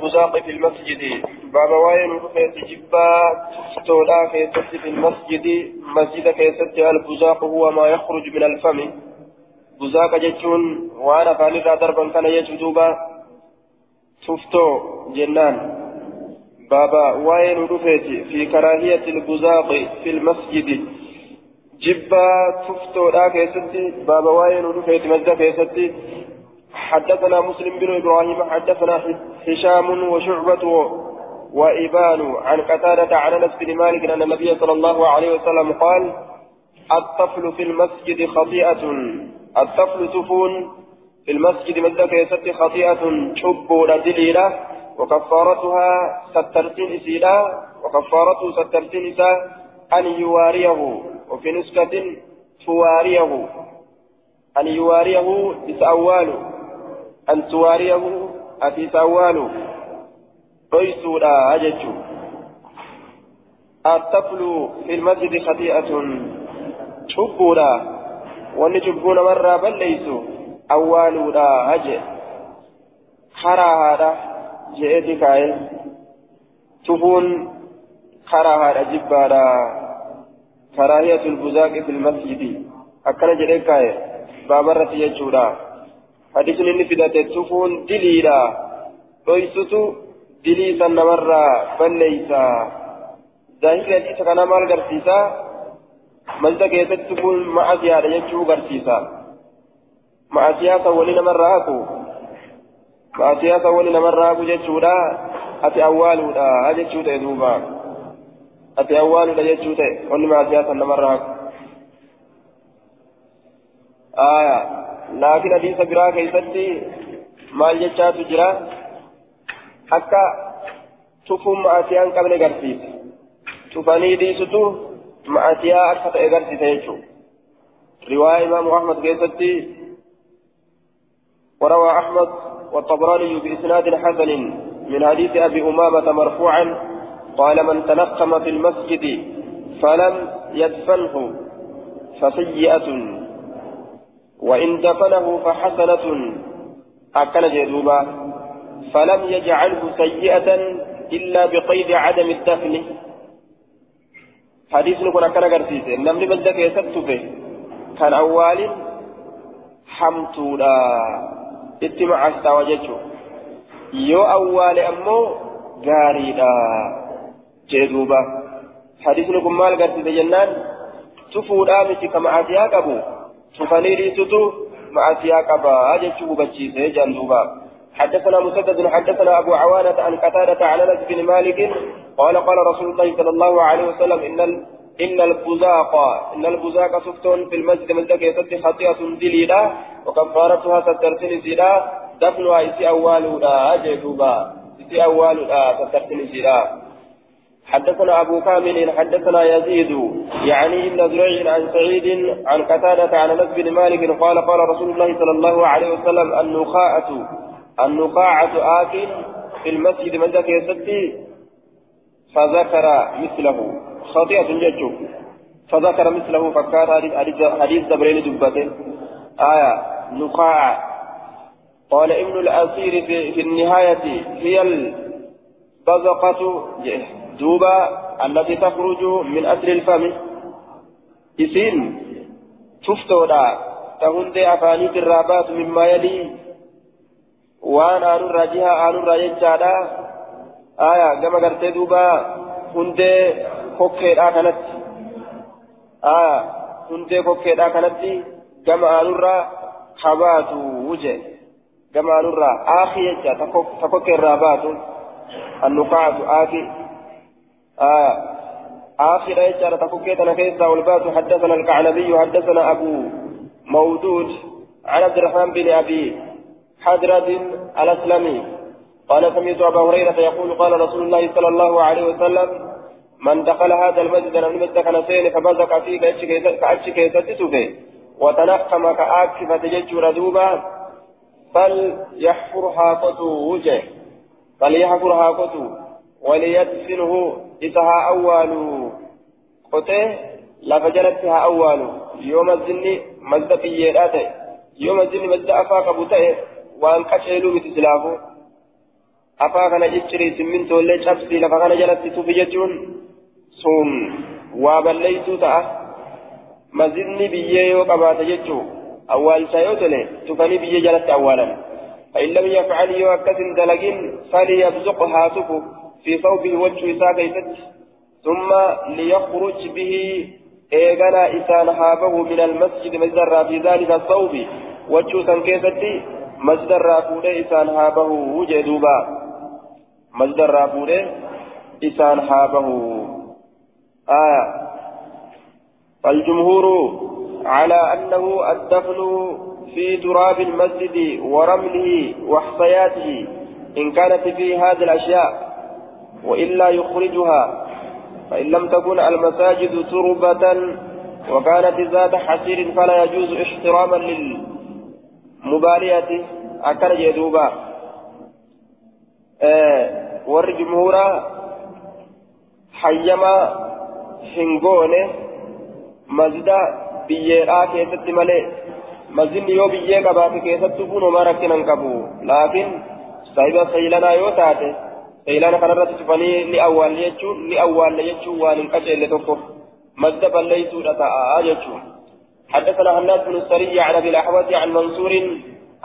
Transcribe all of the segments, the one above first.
البزاق في المسجد. باب وين رفيت جبا تولا كيست في المسجد. مسجد كيست البزاق هو ما يخرج من الفم. بزاق جتون وأنا فاني دربا كان يجدوبا تفتو جنان. بابا وين رفيت في كراهية البزاق في المسجد. جبا تفتو لا كيست بابا وين رفيت مسجد كيست حدثنا مسلم بن إبراهيم حدثنا هشام وشعبة وإبان عن قتادة عن أنس بن مالك أن النبي صلى الله عليه وسلم قال الطفل في المسجد خطيئة. الطفل تفون في المسجد مدك يست خطيئة شب دليلة وكفارتها سترتين إسيلا وكفارته سترتين أن يواريه وفي نسكة تواريه أن يواريه إسأواله أن تواريه أتي سوالو قيسولا أججو الطفل في المسجد خطيئة شبولا وأن شبون مرة بل ليسوا أولولا أجل خرا هذا جئتك تفون خرا هذا جبالا كراهية البزاق في المسجد أكل جئتك بابرة يجولا حديث إني فدات تفون دليلا رويسوتو دليسا نمرا بليسا ظاهر حديث كان مال غرسيسا مجد كيست تفون مع زيادة يجو غرسيسا مع سياسة ولي نمرا أكو مع سياسة ولي نمرا أكو جتشودا أتي أولودا أجتشودا يدوبا أتي أولودا جتشودا ولي مع سياسة نمرا أكو آية hadiisa biraa keessatti maal jechaatu jira akka tufuun ma'asiyaa hin qabne garsiisa tufanii dhiisutu ma'asiyaa akka ta'e garsiisa jechuudha riwaaya imaamu ahmad keessatti وروى أحمد والطبراني بإسناد حسن من حديث أبي أمامة مرفوعا قال من تنقم في المسجد فلم يدفنه فسيئة وإن دفنه فحسنة. أكل جدوبا. فلم يجعله سيئة إلا بقيد عدم الدفن. حديث نكون أكل قرسيسة نمني بدك يسبت كان أول حمتولا اتمع استوجته يو أول أمو غاريدا جدوبا. حديث نكون مال قرسيسة جنان. تفولا متي كما أتيا قبو. شوفاني ريسوتو مع سياق أبا أجل بتشيسه جندوبا حدثنا مسدد حدثنا أبو عوانة عن قتادة عن أنس بن مالك قال قال رسول الله صلى الله عليه وسلم إن إن البزاق إن البزاق سفتون في المسجد من ذكي ست خطيئة دليلة وكفارتها سترسل زلا دفنها إسي أولها أجدوبا إسي أولها سترسل زلا حدثنا أبو كامل حدثنا يزيد يعني ابن زريع عن سعيد عن قتادة عن أنس بن مالك قال قال رسول الله صلى الله عليه وسلم النخاعة النخاعة آكل في المسجد من ذاك يسدي فذكر مثله. خطيئة ججو فذكر مثله فكان حديث دبرين دبته. آية نخاعة قال ابن الأسير في, النهاية هي البزقة دوبا التي تخرج من أصل الفم إسين تفتودا تهندي أفانيت الرابات مما يلي آن الراجها آن الراججادا آية كما قلت دوبا هندي كوكيدا كانت آية هندي كوكيدا كانت كما آن الرا خبات وجه كما آن الرا آخي يجا تكوكي الرابات النقاعة آخي آه. آخر إيشارة تفكيتنا كيسا والباس. حدثنا الكعنبي حدثنا أبو مودود عن عبد الرحمن بن أبي حجرة الأسلمي. قال سمعت أبا هريرة يقول قال رسول الله صلى الله عليه وسلم من دخل هذا المسجد لم يدخل سين فبزق فيه كأتش وتنقم كآكفة ججر دوبا فليحفر حاقته وجه فليحفر حاقته وليدفنه إسها أول قطه لفجرت ها أول يوم الزن مزد قيادات يوم الزن مزد أفاق بوته وأن afaa kana cicciri simmintoolee cabsii lafa kana jalatti tufi jechuun sun waa balleeysuu ta'a masjidni biyyee yoo qabaate jechuu awwaalchaa yoo tole tufanii biyyee jalatti awwaalan فإن لم يفعل يوكس دلقين فليبزق هاتفه في ثوبه إساء كيست ثم ليخرج به إيغانا إسان هابه من المسجد مزدر في ذلك الثوب. وجه سنكيستي مزدر فوده إسان هابه وجدوبا مزدر فوده إسان هابه آية فالجمهور على أنه الدفن في تراب المسجد ورمله وحصياته إن كانت فيه هذه الأشياء. وإلا يخرجها. فإن لم تكن المساجد تربة وكانت ذات حسير فلا يجوز احتراما للمبالية. أكل يدوبا آه ور جمهورا حيما هنغونه مزدا بيئة كيست ملئ mazinni yoo biyyee qabaate keessattuu kun homaa rakkinan qabu laakiin saahiba saylanaa yoo taate ni awwaalle jechuun ni awwaalle jechuun waan hin qaceelle tokko mazda balleeysuudha ta'a jechuun. حدثنا هناد بن السري عن ابي الاحوص عن منصور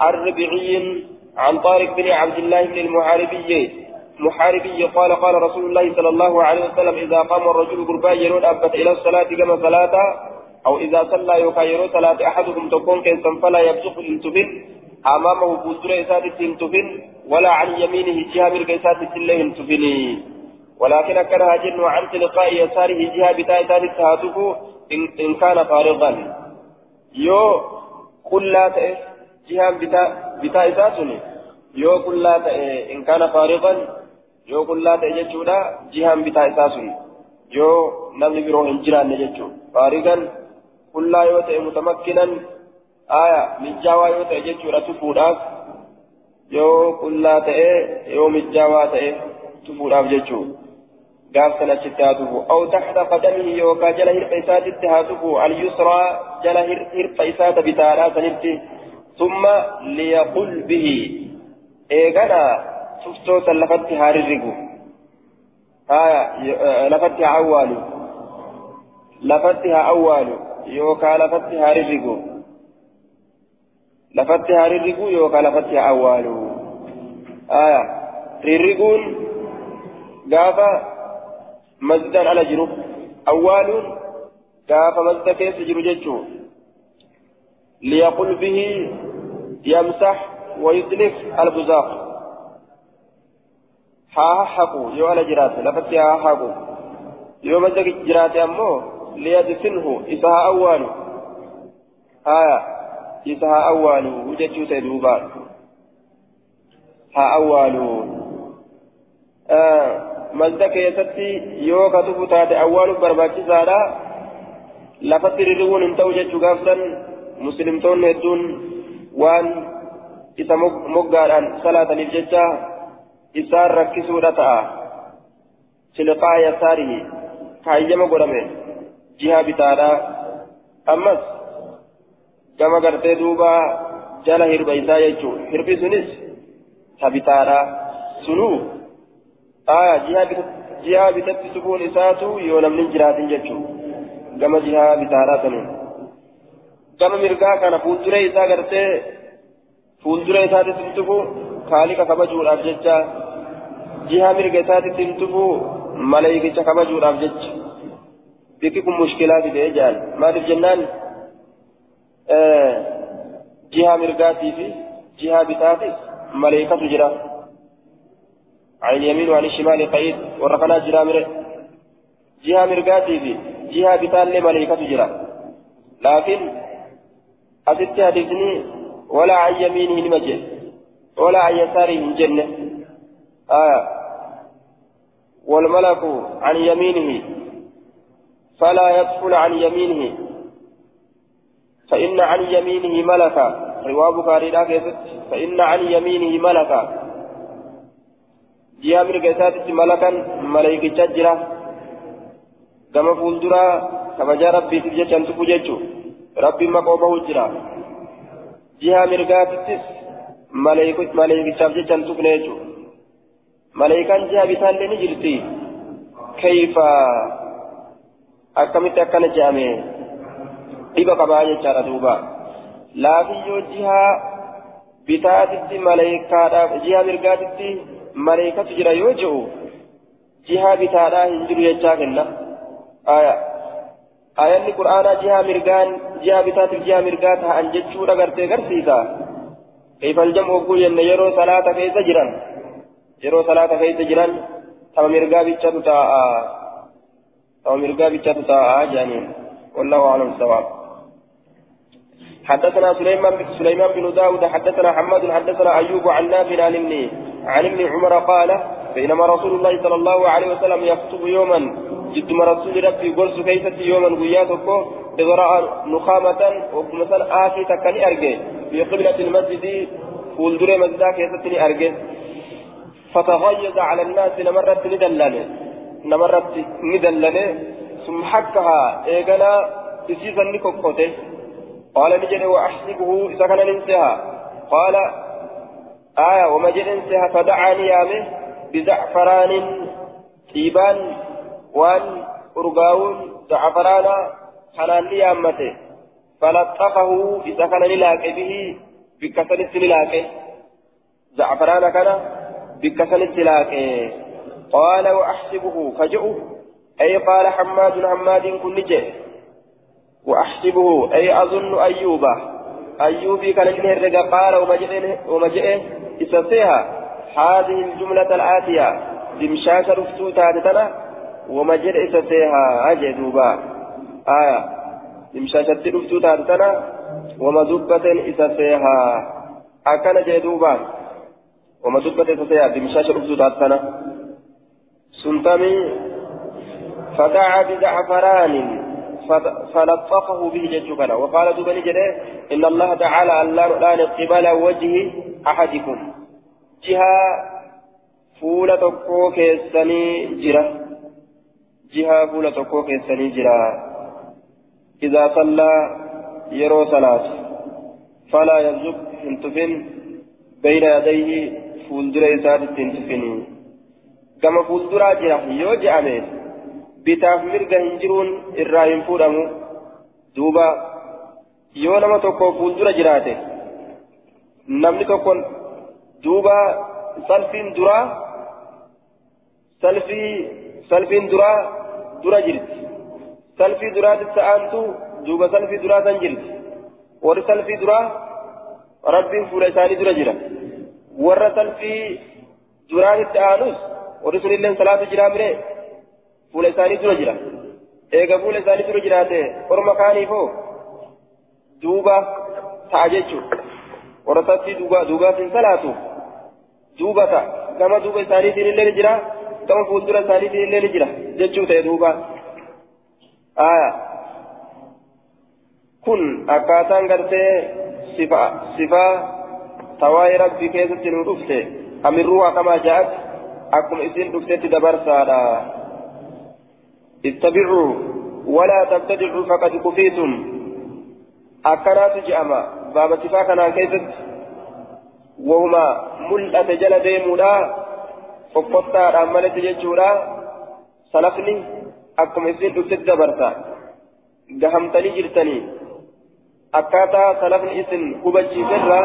الربيعي عن طارق بن عبد الله بن المحاربي محاربي قال قال رسول الله صلى الله عليه وسلم اذا قام الرجل قربان يرون ابت إلى الصلاه كما صلاه أو إذا صلى يكايرو صلاة أحدكم تكون كيسا فلا يبصق التفن أمامه بوزر إسات التفن ولا عن يمينه جهة من إسات الله التفن ولكن أكرها جن عن تلقاء يساره جهة بتاع إسات التهاتف إن, إن كان فارغا. يو كل لا تأه جهة إساتني يو كل لا تأه إن كان فارغا. يو كل لا تأه جتشودا جهة بتاع إساتني يو نمي بروح الجيران جتشو فارغا. qullaa yoo ta'e mutamakkinan aya mijjaawaa yoo ta'e jechuudha tufuudhaaf yoo qullaa ta'e yoo mijjaawaa ta'e tufuudhaaf jechuu gaaf san achitti haa tufu aw taxta qadamihi yookaa jala hirqa isaatitti haa tufu alyusraa jala hirqa isaata bitaadhaa sanitti به إيغانا تفتوتا لفتي هاررقو آية لفتي عوالو لفتها أوالو yookaan lafatti haa rirrigu lafatti haa rirrigu yookaan lafatti haa awwaalu rirriguun gaafa masjidaan ala jiru awwaaluun gaafa masjida keessa jiru jechuun liyaqul bihi yamsax ويدلك البزاق ها حقو يو على جرات لفت ها حقو يو مزق جرات أمو ليدفنه إسها أول آية إسها أول وجدت تدوبا ها أول آه مزدك يستي يو كتب تات أول برباكي زادا لفت ريرون انتو جدت غافرا مسلمتون هدون وان isa moggaadhaan salaataniif jecha isaan rakkisuudha ta'a silqaa yasaarihi kaayyama godhame jiha bitaadha ammas duuba jala hirba isaa jechuun hirbi sunis ta bitaadha sunuu aya jiha bitatti subuun isaatu yoo namni jiraatin jechuun gama jiha bitaadha sanuun gama mirgaa kana fuuldura isaa gartee fuuldura isaatitti tufu kaalika kabajuudhaaf jecha jiha mirga isaatitti tufu maleeykicha kabajuudhaaf jecha بكم مشكلات في إجال ما آه جهة مرقاتي في جهة بتاتي ملائكة جرا عن اليمين وعن الشمال قيد ورقنا جرا مر جهة مرقاتي في جهة بتال ملائكة جرا لكن أتت حديثني ولا عن يمينه نمجد ولا عن يساره جنة آه والملك عن يمينه فلا يدخل عن يمينه فإن عن يمينه ملكا رواه بخاري فإن عن يمينه ملكا. جاء من قيسات ملكا ملائكة ججرة. كما فولدرا كما جاء ربي تجي أن تفججو ربي مقومه جرا. جهة مرقاتتس ملائكة ملائكة ججرة أن تفنيجو ملائكان جهة بتان نجرتي كيف؟ أكملت أكن جامع إبا قبائل جارة دوبا لا في جهة بتاتي ملائكة جهة مرقاتي ملائكة جرى يوجو جهة بتاتا هنجر يجاكنا آية آية القرآن جهة مرقان جهة بتاتي جهة مرقاتها أنجتشو رغرتي غرسيسا كيف الجمع يقول أن يرو صلاة كيف جران يرو صلاة كيف جران تما مرقا بيتشاتو تاء تما مرقا بيتشاتو تاء جانين والله أعلم الصواب حدثنا سليمان سليمان بن داود حدثنا حماد حدثنا أيوب عن نافع عن ابن عن ابن عمر قال بينما رسول الله صلى الله عليه وسلم يخطب يوما جد رسول ربي قرص كيست يوما قياتك إغراء نخامة ومثلا آخي تكني أرجي في قبلة المسجد فولدر مسجد كيستني أرجي فتغيظ على الناس نمرت ندلل نمرت ندلل ثم حكها إيقنا تسيسا نكوكوته قال نجد وأحسبه كان ننسها. قال آية وما جد انسها فدعاني يامه بزعفران طيبان وان أرقاون زعفرانا خلال يامته فلطفه كان نلاقي به بكسنة نلاقي زعفران كان بكسنة نلاقي قال وأحسبه فجأه أي قال حماد حماد كن جئ وأحسبه أي أظن أيوب أيوبي كان الهرق قال وما جئ إسسيها هذه الجملة الآتية. دمشاش رفتو تاتنا وما جئ إسسيها أجدوبا آية. دمشاش رفتو تاتنا وما دبة إسسيها أكن جدوبا وما دبة إسسيها دمشاش رفتو تاتنا سنتمي فدعا بزعفران فلطفه به جدكنا وقال دوبني جده إن الله تعالى ألا الآن قبل وجه أحدكم. جهة فولة تكو كيسني جرة. جهة فولة تكو كيسني جرة. إذا صلى يرو صلاة. فلا يزق انتفن بين يديه فولدر إسات تنتفني. كما فولدر جرة يوجع أمين. Bitaaf mirga hin jiruun irraa hin fuudhamu duuba yoo nama tokko fuuldura jiraate namni tokko duuba salfiin duraa salfii salfiin duraa dura jirti salfii duraatti ta'antu duuba salfii duraa san jirti warri salfii duraa rabbiin fuula isaanii dura jira warra salfii duraatti aanus warri sunillee salaatu jiraa miree fuula isaanii dura jira eega fuula isaanii dura jiraate orma kaaniifoo duuba ta'a jechuudha warra salfii duubaaf hin salaatu duuba ta'a gama duuba isaaniitiin illee ni jira gama fuuldura isaaniitiin illee ni jira jechuu ta'e duuba aayaa kun akkaataan gartee sifaa tawaa'ee rabbii keessatti nu dhufte amirruu haqamaa ja'atti akkuma isin dhuftetti dabarsaadha. اتبعوا ولا تبتدعوا فقد كفيتم. أكنات جأما. باب اتفاقنا كيف وهما ملأة جل ديمولا فقطة أمالة ججولا سلفني. أكم إسين أفتد دبرتا. قهمتني جرتني. أكاتا سلفني إسن كبجي سرا.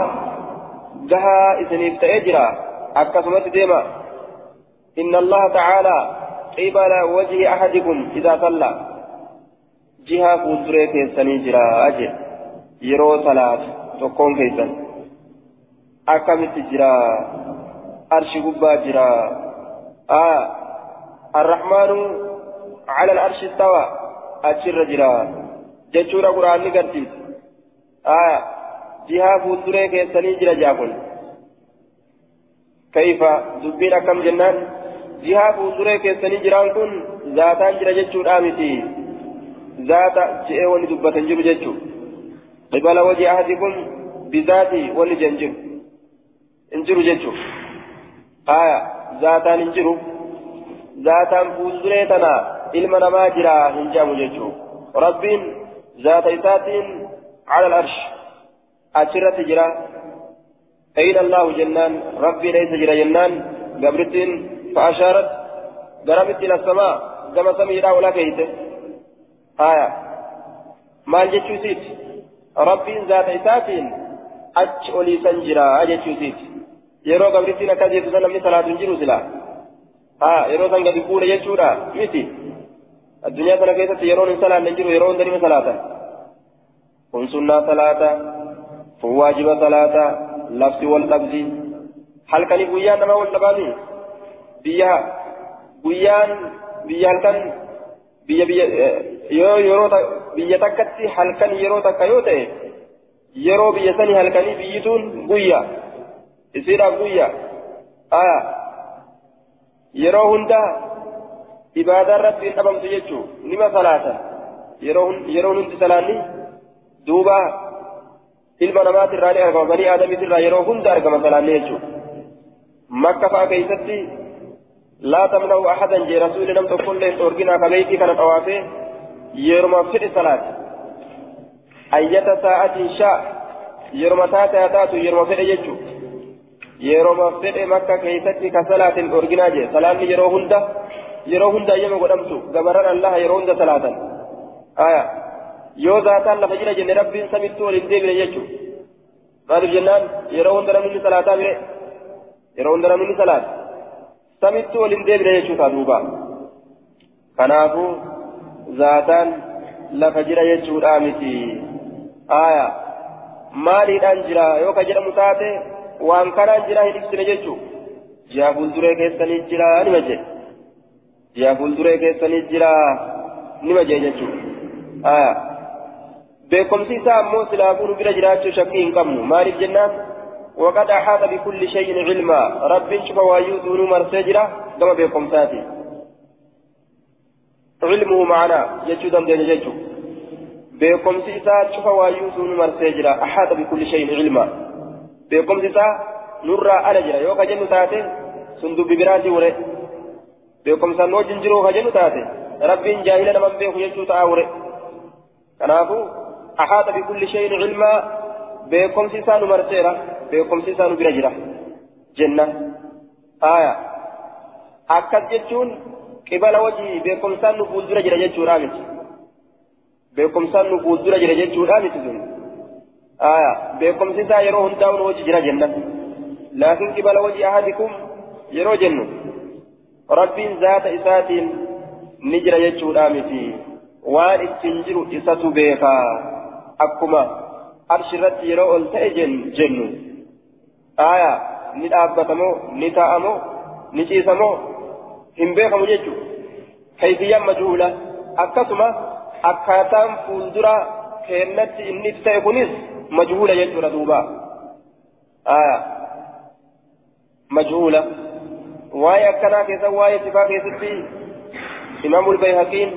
قها إسن إفتأجرا أكسمت ديما. إن الله تعالى قبل وجه أحدكم إذا صلى. جهة فوزري كيساني جرا أجل يرو صلاة تكون كيسان أكمت جرا. أرش قبا جرا. آه. الرحمن على الأرش استوى. أجر جرا. جتشورا قرآن نقرتيس آه. جهة فوزري كيساني جرا جاكل كيف؟ دبين كم جنان؟ jihaa fuulduree keessanii jiraan kun zaataan jira jechuudha miti zaata je'ee wanni dubbatan jiru jechuu qibala wajii ahadikum bizaati wanni jen jiru hin jiru jechuu aya zaataan hin jiru zaataan fuulduree tana ilma namaa jira hin jedhamu jechuu rabbiin zaata isaatiin على الأرش أشرت جرا أين الله جنان ربي ليس جرا جنان قبرتين فأشارت قربت إلى السماء كما سميرا ولا كيته آية maal jechuusiiti rabbiin zaata isaatiin achi oliisan jira jechuusiiti yeroo gabrittiin akkas jettu san namni salaatu hin jiru sila haa yeroo san gadi fuudhe jechuudha miti addunyaa kana keessatti yeroon hin salaanne hin jiru yeroo hunda nima salaatan kun sunnaa salaata kun waajiba salaata biyya guyyaan biyya halkan biyya biyya yoo yeroo biyya takkatti halkan yeroo takka yoo ta'e yeroo biyya sanii halkanii biyyituun guyya isiidhaaf guyya aya yeroo hunda ibaadaa irratti hin dhabamtu jechuu nima salaatan yeroo hundi salaanni duuba ilma namaatirraa ni argama banii aadamiitirraa yeroo hunda argama salaanni jechuu makka fa'a keeysatti لا تمنعوا أحدا جي رسول لم تكن ليس أرجنا كبيتي كانت أوافي يرمى في الصلاة أية ساعة شاء يرمى تاتا تاتو يرمى في الججو يرمى في مكة كيستي كصلاة أرجنا جي. صلاة يرو هندا يرو هندا يما الله يرو صلاة. آية. rabbiin samitti waliin deebine jechuun maaliif jennaan yeroo hunda namni salaataa bire yeroo hunda namni salaata samitti waliin deebine jechuudha duuba kanaafuu zaataan lafa jira jechuudha miti aya maaliidhaan jira yoo ka jedhamu taate waan kanaan jira hin ibsine jechuu ji'a fuulduree keessanii jira nima jedhe ji'a fuulduree keessanii jira nima jedhe jechuu aya beekumsi isaa ammoo silaafuu nu bira jiraachuu shakkii hin qabnu maaliif jennaan وقد أحاط بكل شيء علما. رب شوف وايو دون مرسجرة كما بكم ساتي. علمه معنا. يجود دين يجو بكم سيسا شوف وايو دون مرسجرة أحاط بكل شيء علما. بكم سيسا نرى على جرا يوكا جنو تاتي سندو ببراتي وري. بكم سنو جنجرو خجنو تاتي رب جاهلا من بيخ يجو تاوري كنافو أحاط بكل شيء علما. بكم سيسا نمرسيرة beekumsi isaa nu bira jira jenna aya akkas jechuun qibala wajii beekumsaan nu fuuldura jira jechuudha miti beekumsaan nu fuuldura jira jechuudha miti sun aya beekumsi isaa yeroo hundaa nu wajii jira jenna laakiin qibala wajii ahadikum yeroo jennu rabbiin zaata isaatiin ni jira jechuudha miti waan ittiin jiru isatu beekaa akkuma arshirratti yeroo ol ta'e jennu aya ni dhaabbatamoo ni taa'amoo ni ciisamoo hin beekamu jechuudha kayfiyyaan majhuula akkasuma akkaataan fuuldura keennatti inni ta'e kunis majhuula jechuudha duuba aya majhuula waa'ee akkanaa keessa waa'ee sifaa keessatti imaamul bayhaqiin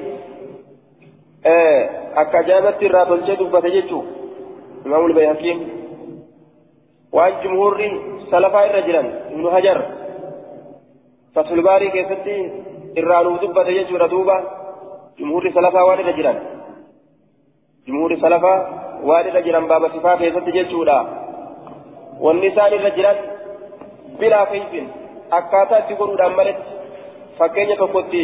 akka ajaa'ibatti irraa tolchee dubbate jechuudha imaamul bayhaqiin waan jumhurri salafaa irra jiran ibnu hajar fasulbaarii keessatti irraa nuuf dubbate jechuudha duuba jumhurri salafaa waan irra jiran jumhurri salafaa waan irra jiran baaba sifaa keessatti jechuudha wanni isaan irra jiran bilaa kayfin akkaataa itti godhuudhaan maletti fakkeenya tokkotti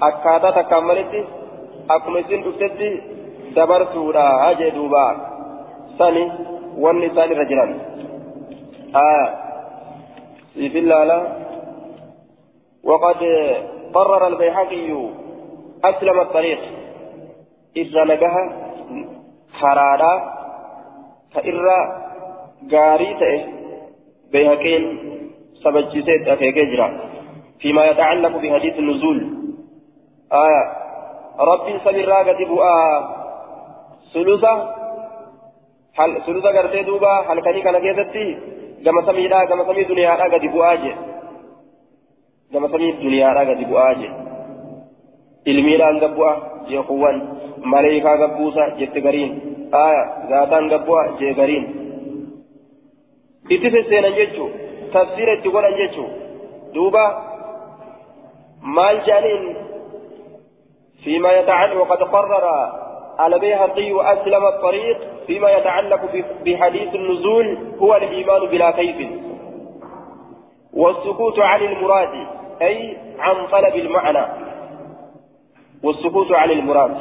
akkaataa takkaan malitti akkuma isin dhuftetti dabarsuudha jee duuba sani wanni isaan irra jiran siif ilaala وقد قرر البيهقي أسلم الطريق إذا نجها خرادا فإرى غاريته بيهقين سبجسيت أكيجرا فيما يتعلق بحديث النزول آية رب سميرا قد بؤا سلوسا هل سلوسا قرتي دوبا هل كني كان كيستي كما سميرا كما سمي دنيا قد بؤا جي كما سمي دنيا قد بؤا جي ilmiidhaan gabbu'a jee kuwwan maleekaa gabbuusa jette gariin aya zaataan gabbu'a jee gariin itti sesseenan jechuu tafsiira itti godhan jechuu duuba maal jaaniin فيما يتعلق وقد قرر البيهقي وأسلم الطريق فيما يتعلق بحديث النزول هو الإيمان بلا كيف. والسكوت عن المراد أي عن طلب المعنى. والسكوت عن المراد.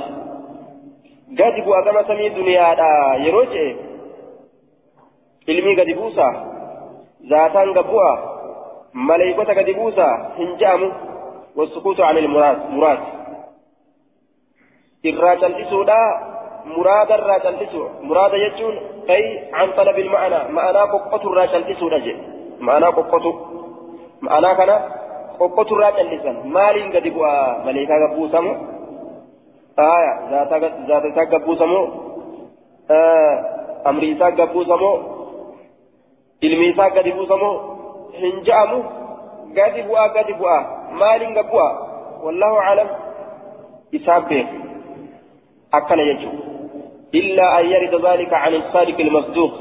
قد بوا سمي دنيا دا قد بوسا ذاتان قبوا ملائكة قد بوسا هنجام والسكوت عن المراد مراد. Irraa callisuudha muraada irraa callisu muraada jechuun ay an talabil ma'anaa ma'anaa qoqqotu irraa callisuudha je ma'anaa qoqqotu ma'anaa kana qoqqotu irraa callisan maaliin gadi bu'aa maleekaa gabbuusamu aya zaata isaa gabbuusamu amri isaa gabbuusamu ilmi isaa gadi buusamu hin ja'amu gadi bu'aa gadi bu'aa maaliin gabbu'aa wallahu aclam isaaf beeku أكن يجو. إلا أن يرد ذلك عن الصادق المصدوق.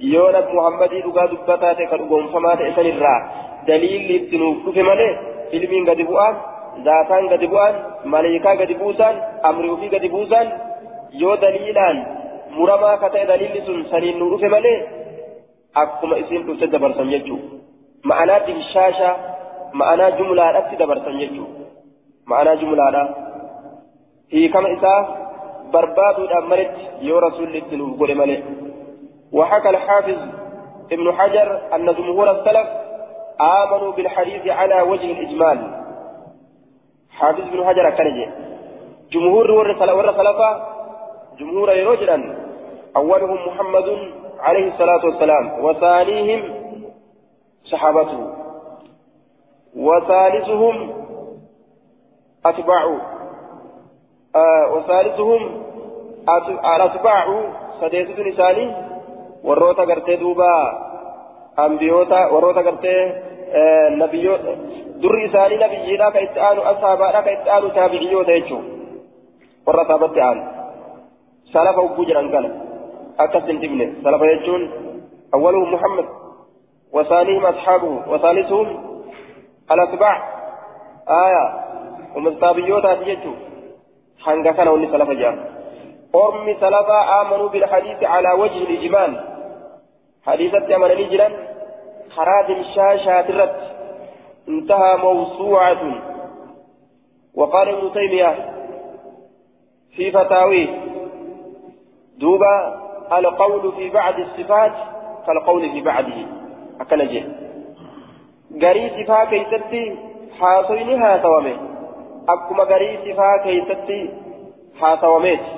يونس محمد دغا دبتات كدغون فما تسن الرا. دليل لتنوف في مالي علمين قد بوان ذاتان قد بوان ملائكة قد بوسان أمر في قد بوسان يو دليلان. مرما كتا دليل سن سنين نور في مالي أكما اسم تفسد دبرسن يجو. معنى الشاشة معنى جملة أتي دبرسن يجو. معنى جملة هي كما إساف برباد الأمرت يا رسول قول ملئ وحكى الحافظ ابن حجر أن جمهور السلف آمنوا بالحديث على وجه الإجمال. حافظ ابن حجر كنجي جمهور ورسلفة جمهور رجلا أولهم محمد عليه الصلاة والسلام وثانيهم صحابته. وثالثهم أتباعه. وثالثهم الأتباع سديسة لساني وروتا قرتي دوبا أنبيوتا وروتا قرتي آه نبيو در إساني نبينا كإتآن أصحابنا كإتآن تابعيوتا يجو ورا ثابت آن. سلف وبوجر أنكنا أكسن تبني سلف يجون. أولهم محمد وثانيهم أصحابه وثالثهم الأتباع آية. ومستابيوتا تيجو hanga kana wanni salafa jedhama ormi salafa aamanuu bilhadiisi calaa wajhi lijmaal hadiisatti amananii jiran karaa dimshaashaatirratti انتهى موسوعة وقال ابن تيمية في فتاويه دوبا القول في بعض الصفات كالقول في بعضه أكنجي قري صفا كيستي حاصلها توامي akkuma garii sifaa keessatti haasawameeti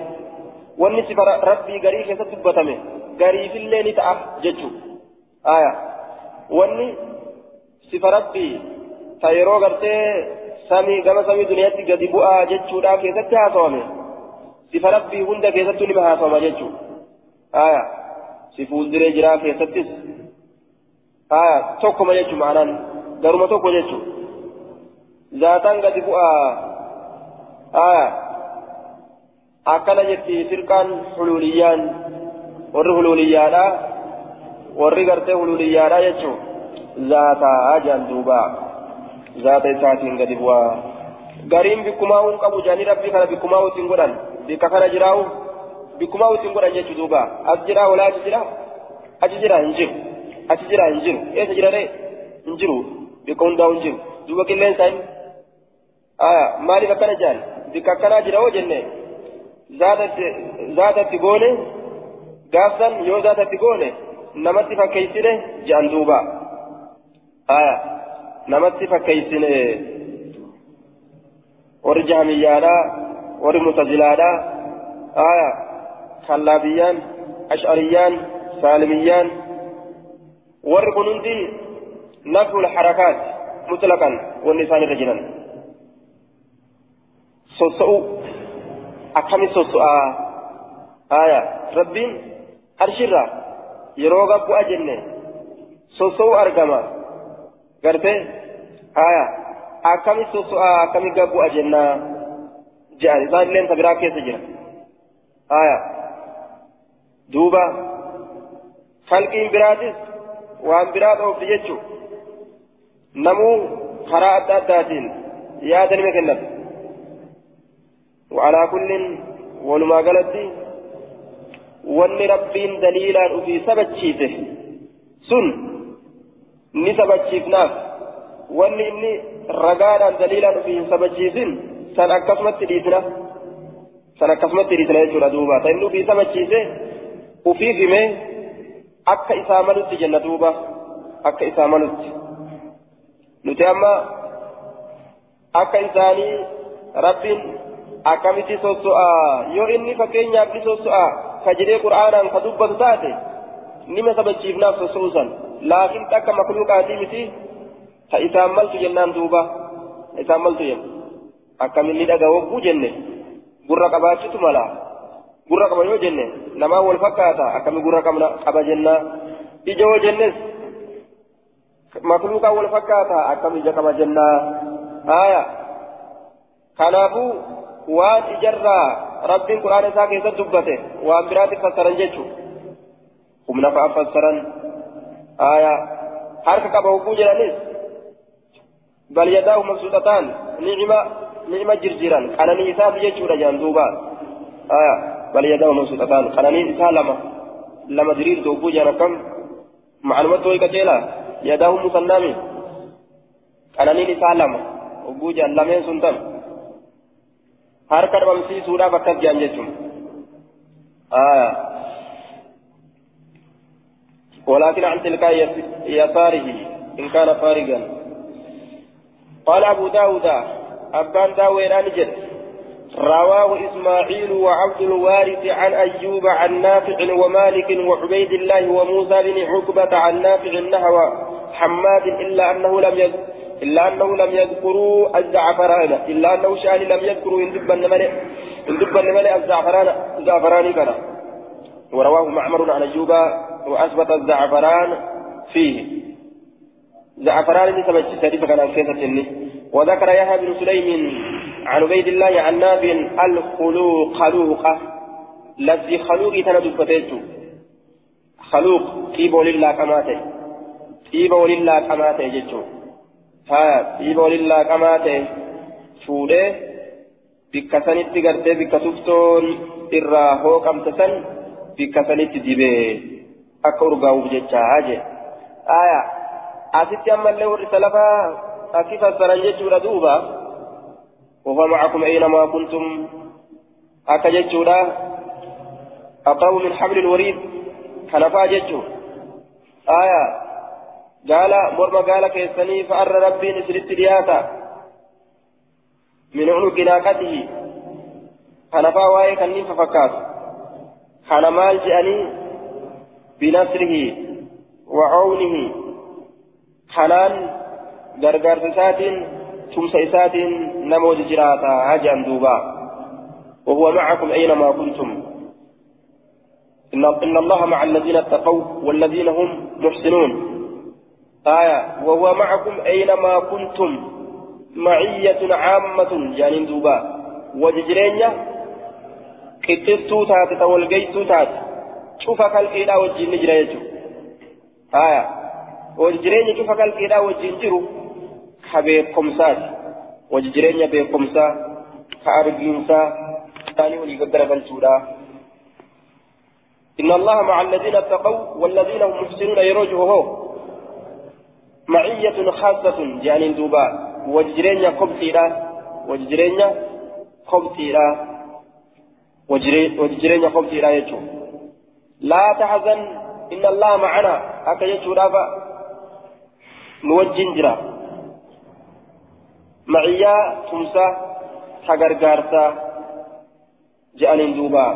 wanni sifa rabbii garii keessatti dubbatame gariifillee ni ta'a jechuun aya wanni sifa rabbii ta yeroo gartee samii gama samii duniyaatti gadi bu'aa jechuudha keessatti haasawame sifa rabbii hunda keessattuu nima haasawama jechuun aya si fuulduree jiraa keessattis aya tokkoma ma'anaan garuma tokko jechuun. Zaataan gadi bu'aa aya akkana jetti firqaan huluuliyyaan warri huluuliyyaadha warri gartee huluuliyyaadha jechuun zaataa jaan duuba zaata isaatiin gadi bu'aa gariin bikkumaa hin qabu jaanii rabbii kana bikkumaa ittiin godhan bikka kana jiraa'u bikkumaa ittiin godhan jechuu duuba as jiraa walaa achi jira achi jira hin jiru achi jira hin jiru eessa jira ree hin jiru bikka hundaa hin jiru duuba qilleensa hin aya maaliif akkana jaan bikka akkanaa jira hoo jenne zaatatti goone gaafsan yoo zaatatti goone namatti fakkeessine jedhan duuba aya namatti fakkeessine warri jahamiyyaadha warri mutazilaadha aya kallaabiyyaan ash'ariyyaan saalimiyyaan warri kun hundi naful harakaat soso'u akkami soso'aa aya rabbiin arshirra yeroo gabbu'a jenne soso'u argama garte aya akkami soso'aa akkami gabbu'a jennaa jedhan isaan illee ta biraa keessa jira aya duuba kalqiin biraatis waan biraa dhoofti jechuu namuu karaa adda addaatiin yaada nima kennatu وعلى كل walumaa galatti wanni rabbiin daliilaan ufii sabachiise sun ni sabachiifnaaf wanni inni ragaadhaan daliilaan ufii hin sabachiisin san akkasumatti dhiisna san akkasumatti dhiisna jechuudha duuba ta inni ufii sabachiise ufiif himee akka isaa malutti jenna duuba akka isaa malutti nuti amma akka isaanii rabbiin akkamitti sosso'a yoo inni fakkeenyaaf ni sosso'a ka jedhee qur'aanaan ka dubbatu taate nima sabachiifnaaf sosso'usan laakiin akka makluuqaatii miti ta isaan maltu jennaan duuba isaan maltu jenna akkaminni dhaga hogguu jenne gurra qabaachutu mala gurra qaba yoo jenne namaa wal fakkaata akkami gurra qaba jennaa ija yoo jennes makluuqaa wal fakkaata akkam ija qaba jennaa haya kanaafuu waan ijarraa rabbiin quraana isaa keessatti dubbate waan biraatti fassaran jechuudha humna fa'a fassaran haya harka qaba hogguu jedhanis bal yadaahu mabsuuxataan ni'ima ni'ima jirjiran qananii isaati jechuudha jaan duuba haya bal yadaahu mabsuuxataan qananii isaa lama lama diriirtu hogguu jedhan akkam maclumatti ho'i qaceela yadaahu musannaami qananiin isaa lama hogguu jedhan lameen sun tam harka dhabamsiisuudhaaf akkas jedhan jechuun. ولكن عن تلقاء يساره إن كان فارغا قال أبو داود أبان داود أنجد رواه إسماعيل وعبد الوارث عن أيوب عن نافع ومالك وعبيد الله وموسى بن عقبة عن نافع نحو حماد إلا أنه لم يذكر إلا أنه لم يذكروا الزعفران. إلا أنه شأن لم يذكروا إن دب النمل إن دب النمل الزعفران. الزعفران كان ورواه معمر عن أيوب وأثبت الزعفران فيه. زعفران سبج سريف كان كيسة وذكر يحيى بن سليم عن عبيد الله عن نافع الخلوق خلوقة الذي خلوق تندب فتيتو خلوق طيب لله كماته طيب لله كماته جتو ها طيب لله كماته فوده bikka sanitti gartee bikka tuftoon irraa hooqamte san bikka sanitti dibee akka urgaa'uuf jechaa jee aya asitti ammallee warri salafaa akki fassaran jechuudha duuba وهو معكم أينما كنتم أكجتشودا أقرب من حبل الوريد كنفا جتشو آية قال مرمى قال كيسني فأر ربي نسرت دياتا من عنق ناقته. كنفا واي كنين ففكات. كان مال جأني بنصره وعونه. كنان غرغر ساتين tumsa isaatiin namoota jiraata hajaan duuba. وهو معكم أينما كنتم. إن الله مع الذين اتقوا والذين هم محسنون. آية وهو معكم أينما كنتم معية عامة جانين دوبا. وججرينيا قتلتو تات تولقيتو تات شوف كالكيدا وجين نجريتو آية. وججرينيا شوف كالكيدا وجين جرو beekumsaati waji jireenya beekumsaa ka argiinsaa isaanii walii gaggaragalchuudha إن الله مع الذين اتقوا والذين هم محسنون يروجه معية خاصة جانين دوبا. وجرين خبتيرا وجرين خبتيرا وجرين خبتيرا يجو. لا تحزن إن الله معنا. أكا يجو رافا. نوجين جرا. معيا تمسا تغرغارتا جانين دوبا.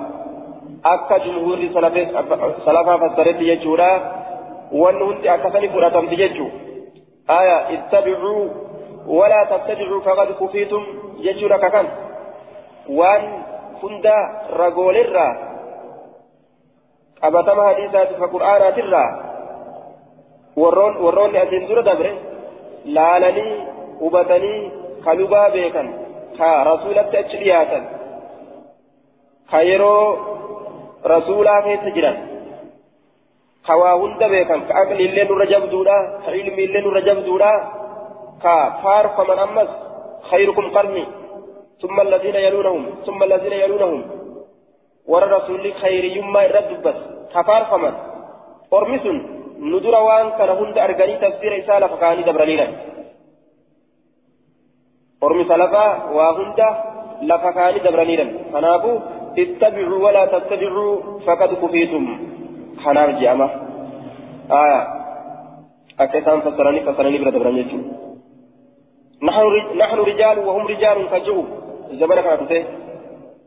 akka jumhuurri salafaa fassaretti jechuudha wanni hundi akkasanii ittabicuu walaa tabtadicuu faqad kufiitum jechuudha kakan waan hunda ragoolirraa qabatama hadiisaati fa qur'aanaatirraa warroonni asiin dura dabre laalanii hubatanii ka lubaa beekan ka rasuulatti achi dhiyaatan ka yeroo rasuulaa keessa jiran ka waa hunda beekan ka aqliillee nurra jabduudha ka ilmiillee nurra jabduudha ka faarfaman ammas ثم الذين يلونهم ثم الذين يلونهم irra dubbas kafaarfaman ormi sun nu dura waan kana hunda arganii tafsiira isaa lafa kaanii dabraniiran ormi salafaa waa hunda lafa kaanii dabraniiran kanaafuu اتبعوا ولا تتبعوا فقد كفيتم kanaaf je'ama aya akka isaan fassaranii fassaranii bira dabran jechuudha نحن رجال وهم رجال كجو. زبنا كانت تفه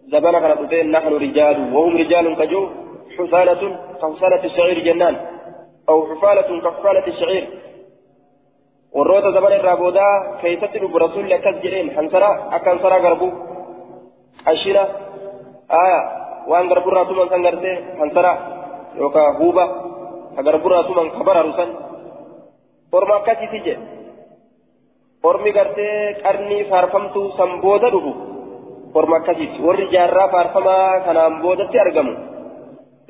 زبنا كانت تفه نحن رجال وهم رجال كجو. حفالة كحفالة الشعير جنان. أو حفالة كحفالة الشعير. والروت زبنا الرابودا كي تتلو برسول لك الجرين حنسرا أكن سرا غربو. أشيرا آية وأن غربو راتو من سنغرتي حنسرا yookaan huuba agar buraasuman kabararu san orma akkasiiti jedhe ormi gartee qarnii faarfamtuu san booda dhufu orma akkasiiti warri jaarraa faarfamaa kanaan boodatti argamu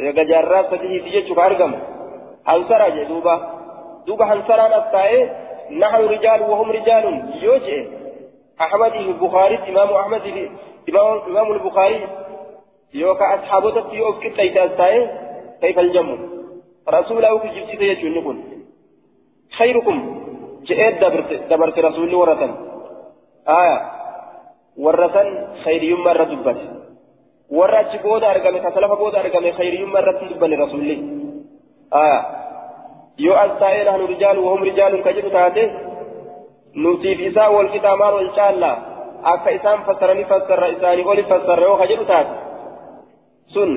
eega jaarraa sadiiti jechuudha argamu hansara jedhe duuba duuba hansaraan as taa'ee نحن رجال وهم رجال يوجئ أحمد البخاري إمام أحمد إمام, البخاري يوكا أصحابه يوكا كتايتا كيف الجمع؟ رسوله في جبسيت يجون خيركم جئت دبرت دبرت رسول ورثا. آية. ورثا خير يوم مرة دبت. ورث بود أرقم كسلف بود أرقم خير يوم مرة دبت لرسول آية. يو أستائي نحن رجال وهم رجال كجب تاتي. نوتيف إساء والكتامان والشالة akka isaan fassaranii fassarra isaanii oli fassarra yoo ka jedhu taate sun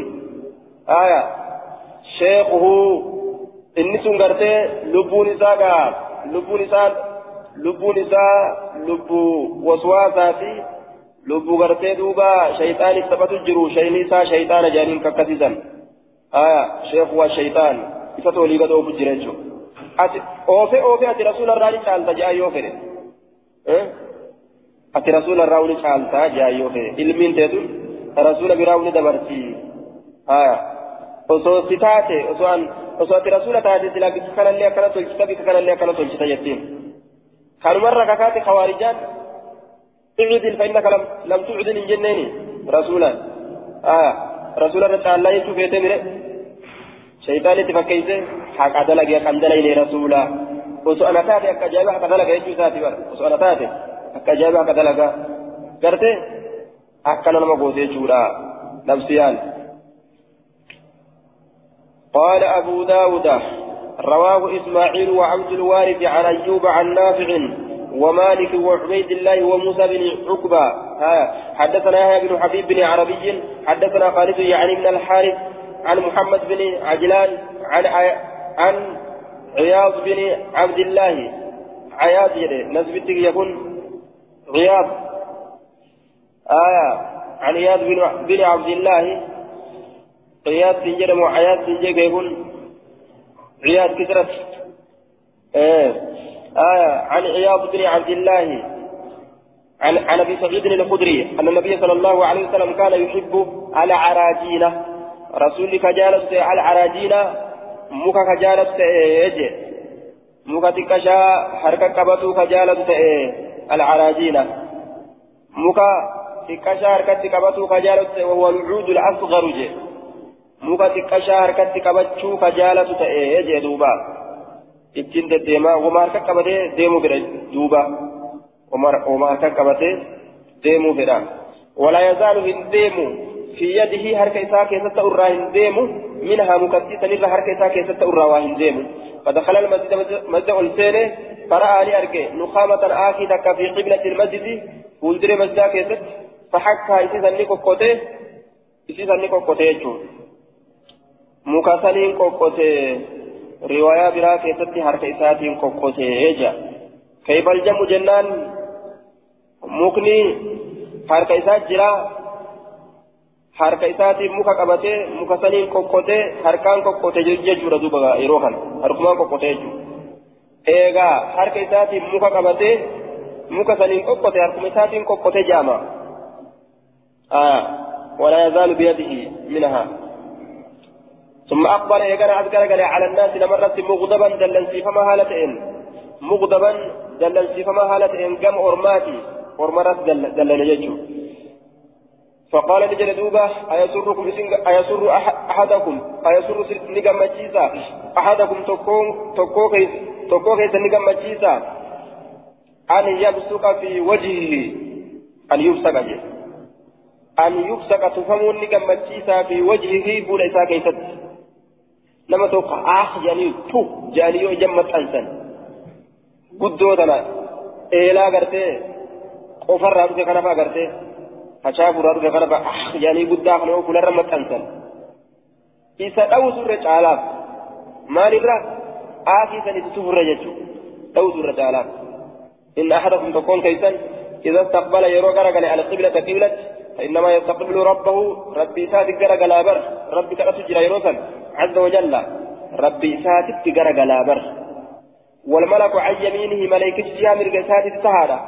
lubbuun isaa lubbuu waswaasaati lubbuu gartee duuba shayxaaniif taphatu jiru shayni isaa shayxaana jedhaniin kakkasiisan aya sheeku waa shayxaan isa tolii gad oofu jira jechuudha ati oofe oofe ati rasuula irraa ni caalta jedha yoo fedhe ati rasuula irraa ni caalta jedha yoo fedhe ilmiin teetun rasuula biraa ni dabarti aya osoo si taate osoo an osoo ati rasuula taate silaa bikka kanallee akkana tolchita bikka kanallee akkana tolchita jettiin. Kanumarra kakaate khawaarijaan اعدل فإنك لم لم تعدل إن جنيني رسولا آه رسولا رسال الله يشوف يتمر شيطان تفكيسه حق عدلك يا قندلين رسولا وسو أنا تاتي أكا جابه حق عدلك يجو ساتي بر وسو أنا تاتي أكا جابه حق عدلك قرتي أكا نما قوتي جورا نفسيان قال أبو داود رواه إسماعيل وعبد الوارث عن أيوب عن نافع ومالك وعبيد الله وموسى بن عقبة. حدثنا يحيى بن حبيب بن عربي حدثنا خالد يعني من الحارث عن محمد بن عجلان عن عن عياض بن عبد الله. عياض نسبتك يكون عياض. آية عن عياض بن عبد الله. عياض سنجد وعياض سنجد يكون عياض كثرت آه آية عن عياض بن عبد الله عن عن ابي سعيد الخدري ان النبي صلى الله عليه وسلم كان يحب العراجين رسولك جالس العراجين مكا كجالس ايجي مكا تكشا حركة قبطو كجالس العراجين مكا تكشا حركة قبطو كجالس وهو العود الأصغر جي مكا تكشا حركة قبطو كجالس ايجي دوبا ittiin deddeemaa wama harka qabatee deemuu fedha duuba wama harka qabatee deemuu fedha walaa yazaalu hin deemu fi yadihi harka isaa keessatti irraa hin deemu minhaa mukattii sanirra harka isaa keessatti irraa waa hin deemu فدخل المسجد مسجد السينة فرأى أرجع نخامة تكا في قبلة المسجد ولدر مسجد كيست فحكها إسيسا نيكو كوتي إسيسا نيكو كوتي مكاسنين كوكوتي riwaayaa biraa keessatti harka isaatiin kokkosee jira kaybal jamu jennaan mukni harka isaa jira harka isaatiin muka qabatee muka saniin kokkotee harkaan kokkote jechuudha duuba yeroo kana harkumaan kokkotee jechuudha eegaa harka isaatiin muka qabatee muka saniin kokkote harkuma isaatiin kokkotee jaama ولا يزال بيده منها ثم أقبل إيقنا أذكر على الناس لمرة مغضبا دلنسي فما هالتين. مغضبا دلنسي فما هالتين. قم أرماتي أرمرت دلن يجو. فقال لجل دوبة أيسركم أيسر أحدكم؟ أيسر نقم مجيسا أحدكم تكو كيس تكو كيس نقم مجيسا أن يبصق في وجهه. أن جي. أن يبصق تفهمون نقم مجيسا في وجهه بولا إسا كيست لما توقع آخ جاني تو جاني جمت أنسان قدو تنا إيلا قرتي قفر رابطة كنفا قرتي facaafuudhaa dhufe kana ah yaanii guddaa kana oo fuularra maxxansan isa dhawusurra caalaaf maalirra aakii san itti tufurra jechuudha dhawusurra caalaaf. إن أحدكم تكون كيسا إذا استقبل يروى قرقل على القبلة قبلة فإنما يستقبل ربه ربي ساتك قرقل بر ربي كأس جرى يروسا عز وجل. ربي ساتك قرقل بر. والملك عن يمينه ملائكة جامر ساتك سهارة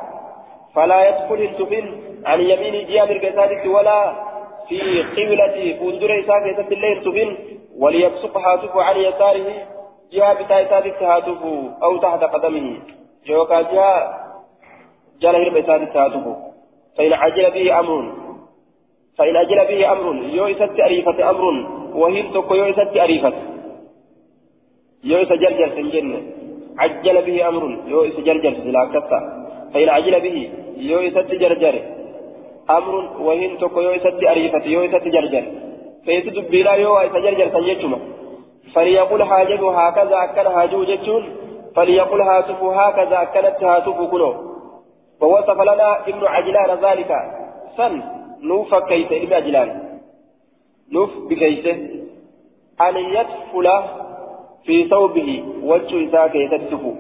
فلا يدخل السفن عن يمين جامر كسادك ولا في قبلة فندر إساك الليل تبن وليبصق هاتفه عن يساره. جهة بتايسادك هاتفه أو تحت قدمه. جوكا جهة جاله بتايسادك هاتفه فإن عجل به أمر. فإن عجل به أمر. يويست أريفة أمر. وهي تكو يويست أريفة يويس جرجر سنجن. عجل به أمر. يويس جرجر سلاكتا فإن عجل به يويست جرجر. أمر. وهن تكو يو إسد أريفة يو إسد جرجر. فيس دبيلا يو جرجر سنجتما فليقول حاجة هكذا أكل حاجة جتون فليقول هاتف هكذا أكلت هاتف كله. ووصف لنا ابن عجلان ذلك. سن. نوف كيس ابن عجلان. نوف بكيسه أن يدخل في ثوبه وجه إساك يتدفو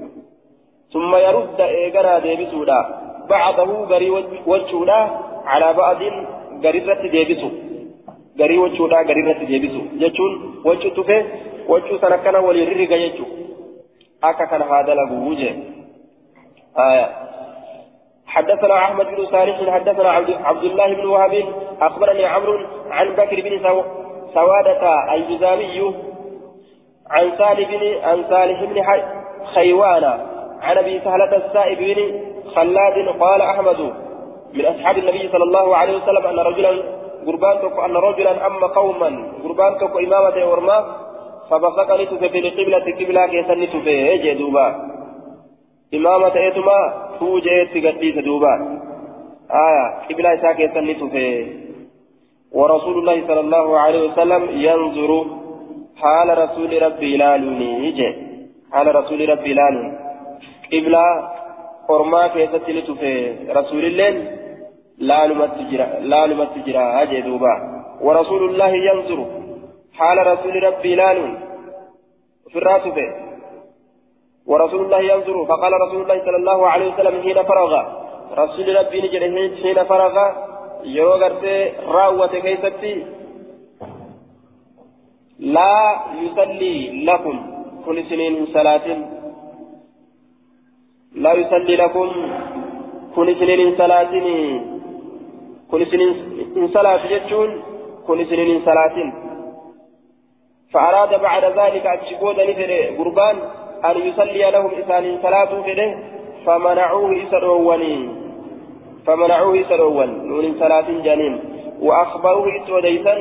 ثم يرد إيقنا ديبسودا بعضه غري وجهنا على بعض غريرة ديبسو غري وجهنا غريرة ديبسو جتون وجه تفه وجه سنكنا وليررق يجو أكا كان هذا لغوجه آية حدثنا أحمد بن صالح حدثنا عبد الله بن وهب أخبرني عمرو عن بكر بن سوادة الجزامي عن صالح بن عن صالح بن خيوان عن أبي سهلة السائب بن خلاد قال أحمد من أصحاب النبي صلى الله عليه وسلم أن رجلا قربان أن رجلا أما قوما قربان تكو إمامة ورما فبصق لتفي لقبلة قبلة كيسا لتفي إجي دوبا إمامة إيتما توجي تقديس دوبا. آية قبلة إسا كيسا لتفي ورسول الله صلى الله عليه وسلم ينظر حال رسول ربي لالوني إجي حال رسول ربي لالوني قبلة ni tufe rasuulilleen laalumatti jira laalumatti jira jee duuba ورسول الله ينظر حال رسول ربي لال في الرأس ورسول الله ينظر فقال رسول الله صلى الله عليه وسلم حين فرغ. رسول ربي نجد حين فرغ يرو غرتي كيستي لا يصلي لكم كل سنين صلاة لا يصلي لكم كن سنين صلاة كن سنين صلاة يجون كن سنين صلاة فأراد بعد ذلك أتشبود نفر قربان أن يصلي لهم إسان صلاة فمنعوه إسروني فمنعوه إسرون نون صلاة جنين. وأخبروه إسوديسا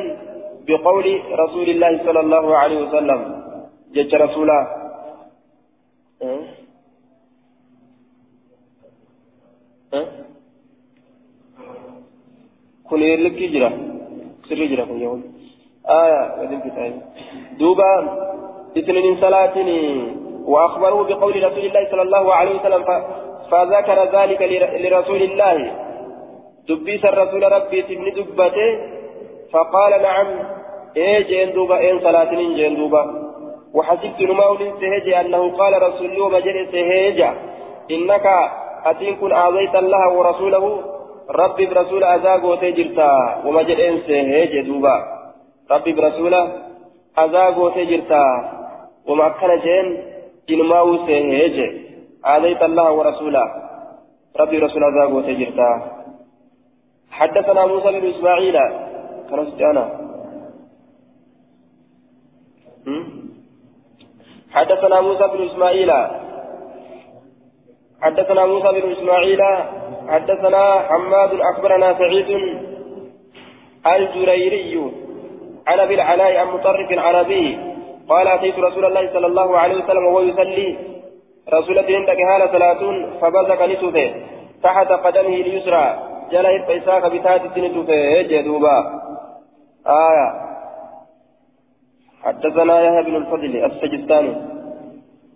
بقول رسول الله صلى الله عليه وسلم. جج رسوله أه؟ kun likki jira sirri jira kun yoo آية ودين كتاب دوبا اثنين صلاة وأخبره بقول رسول الله صلى الله عليه وسلم فذكر ذلك لرسول الله. دبيس الرسول ربي تبني دبته. فقال نعم. إيه جين دوبا إيه صلاة جين دوبا. وحسبت نماول سهجي أنه قال رسول الله مجري سهجا إنك أتين كن آذيت الله ورسوله. ربي برسول أذا قوتي جرتا وما جدين سيهي دوبا. ربي برسول أذا قوتي جرتا وما كان جين إنماو سيهي آذيت الله ورسوله. ربي رسول أذا قوتي جرتا حدثنا موسى بن إسماعيل. كان ستانا حدثنا موسى بن إسماعيل. حدثنا موسى بن إسماعيل. حدثنا حماد أخبرنا سعيد. الجريري. عن أبي العلاء عن مطرف العربي قال أتيت رسول الله صلى الله عليه وسلم وهو يصلي. رسول الله عندك هاله صلاه فبزق نتوفه تحت قدمه اليسرى. جل إساك بتات نتوفه جدوبا آية. حدثنا يحيى بن الفضل السجستاني.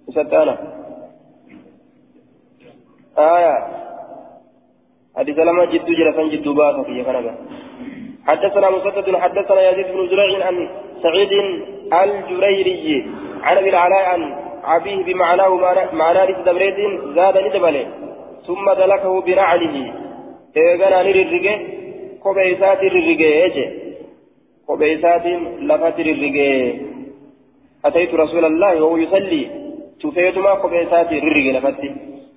ستانا آية. حديث لما جد جرسا جد باسا في كنبة. حدثنا مسدد حدثنا يزيد بن زريع عن سعيد الجريري عن أبي العلاء عبيه بمعناه معنى دبريد زاد ندبله ثم دلكه بنعله. إيغانا نررقه كوبيسات الرقه كوبيسات لفت الرقه أتيت رسول الله وهو يصلي. تفيتما كوبيسات الرقه لفتي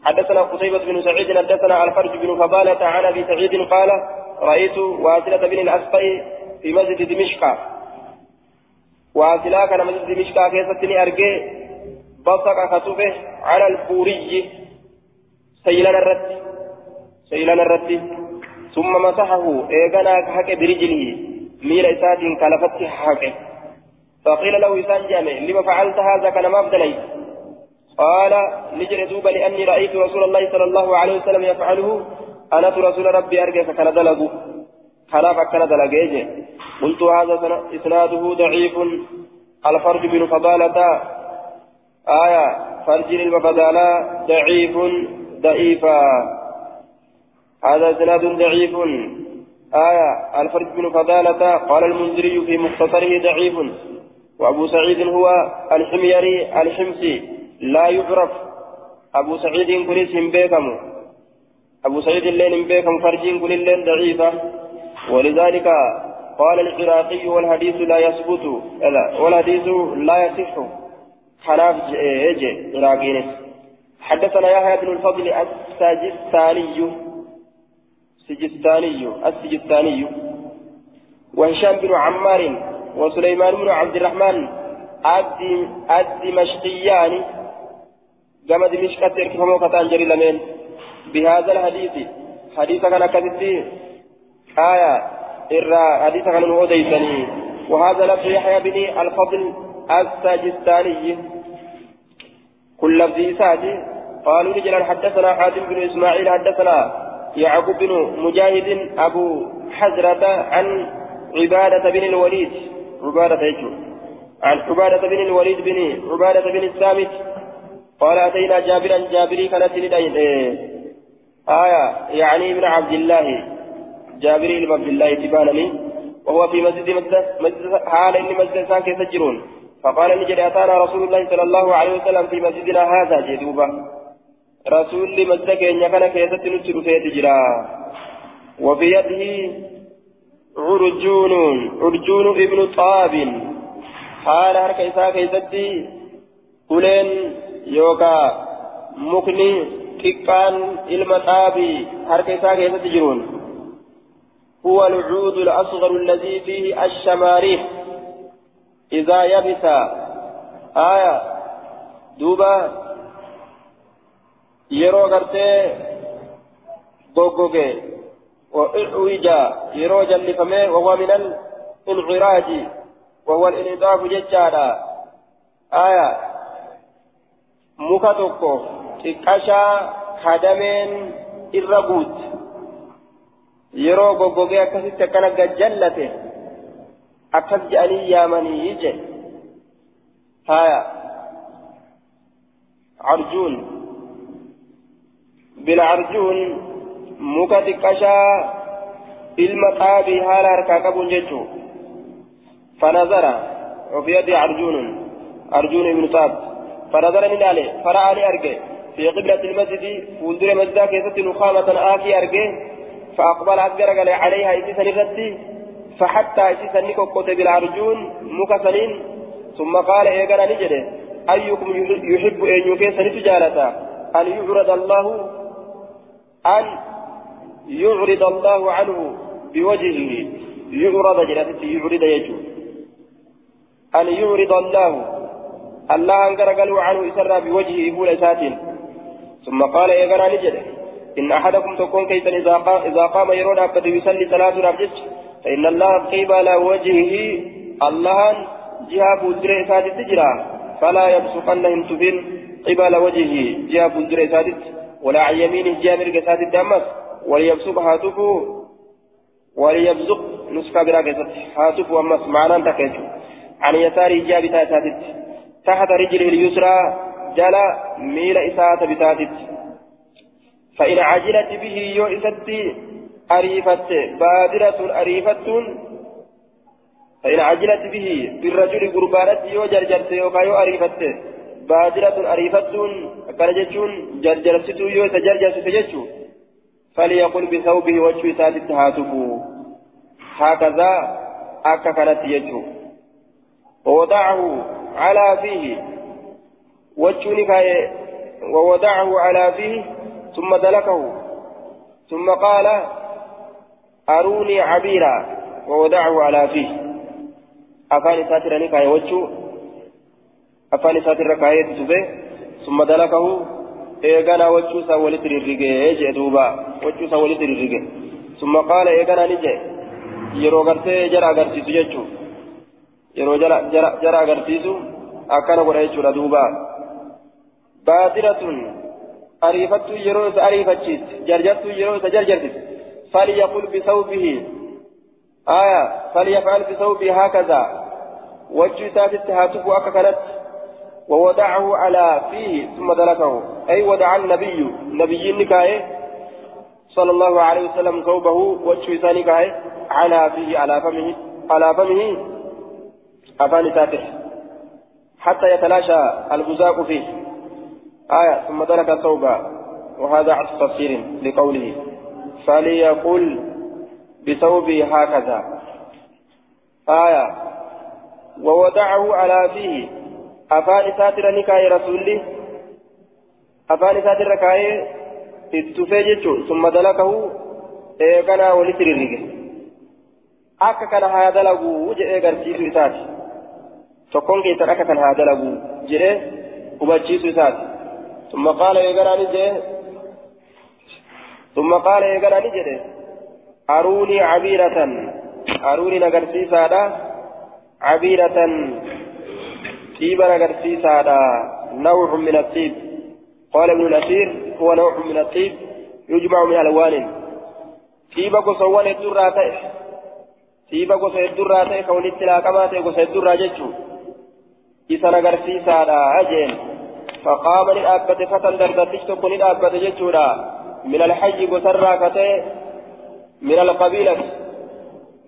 حدثنا قتيبة بن سعيد. حدثنا الفرج بن فضالة عن أبي سعيد قال رأيت واصلة بن الأسقي في مسجد دمشق. واصلة كان مسجد دمشق كيستني أرجي. بصق خطوبه على البوري. سيلان الرد. سيلان الرد. ثم مسحه. إيغانا حق برجله. ميل إسات كلفت حقه فقيل له إسان جامع. لما فعلت هذا كان ما أبدليت قال نجري دوبا لأني رأيت رسول الله صلى الله عليه وسلم يفعله. أنا رسول ربي أرجع فكان دلقوا خلاف كان دلقيجي قلت هذا إسناده ضعيف. الفرج بن فضالة آية فرج المفضالة ضعيف ضعيفا هذا إسناد ضعيف. آية الفرج بن فضالة قال المنذري في مختصره ضعيف. وأبو سعيد هو الحميري الحمصي. لا يعرف. أبو سعيد كنيس بيكم. أبو سعيد اللين بيكم فرجين كل اللين ضعيفة. ولذلك قال العراقي والحديث لا يثبت لا والحديث لا يصح. خلاف ايجي عراقينس حدثنا يحيى بن الفضل السجستاني سجستاني السجستاني وهشام بن عمار وسليمان بن عبد الرحمن الدمشقيان كما دمشق تركفمو كتان جري لمن. بهذا الحديث حديث كان كذبتي. آية إرى حديث كان نوديتني. وهذا لفظ يحيى بن الفضل الساجستاني كل لفظ ساجي. قالوا رجلا حدثنا حاتم بن إسماعيل حدثنا يعقوب بن مجاهد أبو حزرة عن عبادة بن الوليد. عبادة يجو عن عبادة بن الوليد بن عبادة بن الثابت قال أتينا جابرا جابري كانت لدين آية. يعني ابن عبد الله. جابر بن عبد الله تبانني. وهو في مسجد مسجد حال إن مسجد سان كيف تجرون. فقال نجري أتانا رسول الله صلى الله عليه وسلم في مسجدنا هذا جدوبا. رسول مسجد كان كان كيف تنشر في تجرا وبيده عرجون عرجون ابن طاب. حال هركا إساء كيستي أولين يوكا مكني ilma xaabii harka isaa keessatti jiruun هو العود الأصغر الذي فيه الشماريخ إذا يبس. آية. دوبا. يرو غرتي. غوغوغي وإعوج. يرو جلفمي وهو من الإنعراج. وهو الإنعطاف ججالا آية. مكتوكو kadameen irra guut yeroo goggogee akkasitti akkana gajjallate akkas je'anii yaamanii je haya arjuun bilcarjuun muka xiqqashaa ilma xaabii haala harkaa qabuun jechuu fanazara وفي يدي عرجون. عرجون بن طاب فنظر من عليه فرأى أرجع. في قبلة المسجد فولدر مسجد كيست نخامة آكي أرجه فأقبل أكبر عليها إسيسا نفتي فحتى إسيسا نكوكوت بالعرجون مكسنين ثم قال إيقنا نجده أيكم يحب أن يكيس نتجالة أن يعرض الله أن يعرض الله عنه بوجهه. يعرض جلسته يعرض يجو. أن يعرض الله. الله أنكر قالوا عنه إسرى بوجهه فول ساتين ثم قال يا غنا نجد إن أحدكم تكون كيسا إذا قام, يرون أبدا يصلي صلاة رابجت فإن الله قبل وجهه الله جهة فوزر إسادة تجرى. فلا يبصقنهم تبين قبل وجهه جهة فوزر إسادة ولا عن يمينه جهة مرق إسادة دمس وليبصق هاتفه وليبصق نسخة براكزة هاتفه أمس معنى تكيجو عن يساره جهة بتاع إسادة تحت رجله اليسرى جلا ميل إسادة بتاتت فإن عجلت به يو إسدي أريفت بادرة أريفت فإن عجلت به بالرجل قربانت يو جرجرت يو كايو أريفت بادرة أريفت أكان جتشون جرجرت يو تجرجرت تجتشو فليقل بثوبه وجه سادت هاتفه هكذا كانت يجو ووضعه على فيه وجهني كاي ووضعه على فيه ثم دلكه ثم قال أروني عبيرا ووضعه على فيه أفاني ساتر نكاي وجهه أفاني ساتر كاي تسبه ثم دلكه إيغانا وجهه سولت ررقه جدوبا وجهه سولت ررقه ثم قال إيغانا نجي yeroo gartee jara agarsiisu jechuun yeroo jara agarsiisu akkana godha jechuudha duuba baadiratun ariifattuu yeroo isa ariifachiis jarjartuu yeroo isa jarjartis فليقل بثوبه. آية فليفعل بثوبه هكذا. وجه ساتت هاتف أككنت ووضعه على فيه ثم دلكه. أي وضع النبي. نبي النكاية صلى الله عليه وسلم ثوبه وجه سانكاية على فيه على فمه على فمه. أفان ساتح حتى يتلاشى البزاق فيه. آية ثم ترك ثوبا وهذا عطف تفسير لقوله. فليقل بثوبه هكذا. آية ووضعه على فيه. أفان ساتر نكاي رسولي؟ أفان ساتر كاي اتفاجئ ثم دلكه إيقنا ولتريرك akka kana haa dalagu jedhee garsiisu isaati tokkoon keessan akka kana haa dalagu jedhee hubachiisu isaati ثم قال يقرأ نجي ثم قال يقرأ نجي أروني عبيرة. أروني نقرسيسا عبيرة. طيب نقرسيسا نوع من الطيب. قال ابن الأثير هو نوع من الطيب. يجمع من ألوان. طيب قصوان الدراتي طيب قصو الدراتي كون اتلاقمات قصو الدراتي جتشو إذا نقرسيسا أجين فقام للأبة فتى دردتش تكون للأبة جتشورا من الحج قسرا كتي من القبيلة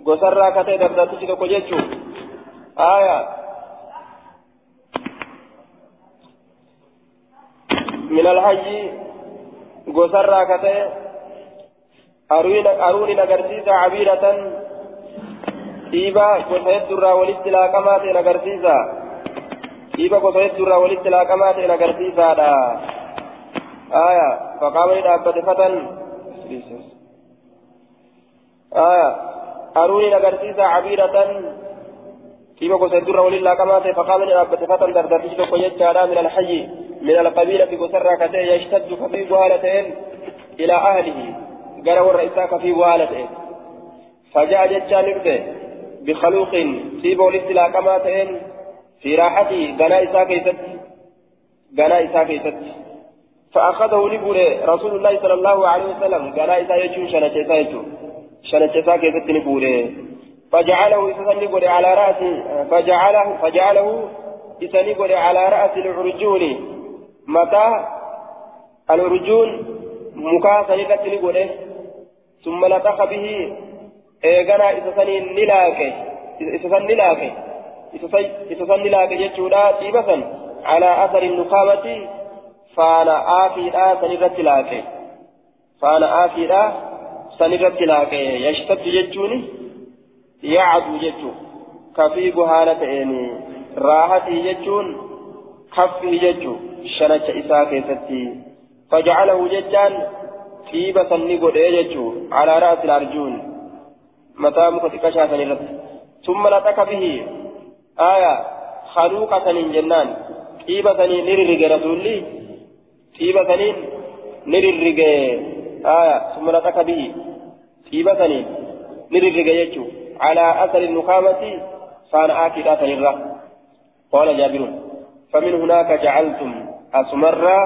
قسرا كتي دردتش تكون جتشو آية. من الحج قسرا كتي أروني نقرسيس عبيرة إيبا قسيت درا hedduurraa walitti laaqamaa ta'e agarsiisaadha aya faqaama ni dhaabbate fatan aya aruuniin agarsiisa cabiiratan dhiiba gosa hedduurraa walitti laaqamaa ta'e faqaama ni dhaabbate fatan dardartichi tokko jechaadha min alhayyi min alqabiilati gosarraa ka ta'e yashtaddu kafiigu haala ta'een ilaa ahlihi gara warra isaa kafiigu haala ta'een فجاء جتشان بخلوق طيب والاستلاقما تئن في راحته غنا إساء كيست غنا إساء كيست فأخذه نبوله رسول الله صلى الله عليه وسلم. غنا إساء يجو شنچسا يجو شنچسا كيست نبوله فجعله إساء نبوله على رأسه فجعله فجعله إساء نبوله على رأس العرجون. متى؟ العرجون مكاسا نبت نبوله ثم لطخ به. إيغنا إساء نلاكي إساء نلاكي isa san nilaaqe jechuudha dhiiba san calaa asari nukaamati aafiidha san irratti laaqe yashtaddu jechuun yacdu jechuu kafiigu haala ta'een raahatii jechuun kaffii jechuu shanacha isaa keessatti fajcalahu jechaan dhiiba san ni godhee jechuu calaa ra'asi arjuun mataa muka xiqqashaa san irratti ثم لطك به آية خلوقة جنان طيبة نررق رسولي طيبة نررق آية ثم نتك به طيبة نررق يجو على أثر النخامة فأنا آكل أثر قال جابر فمن هناك جعلتم أسمرة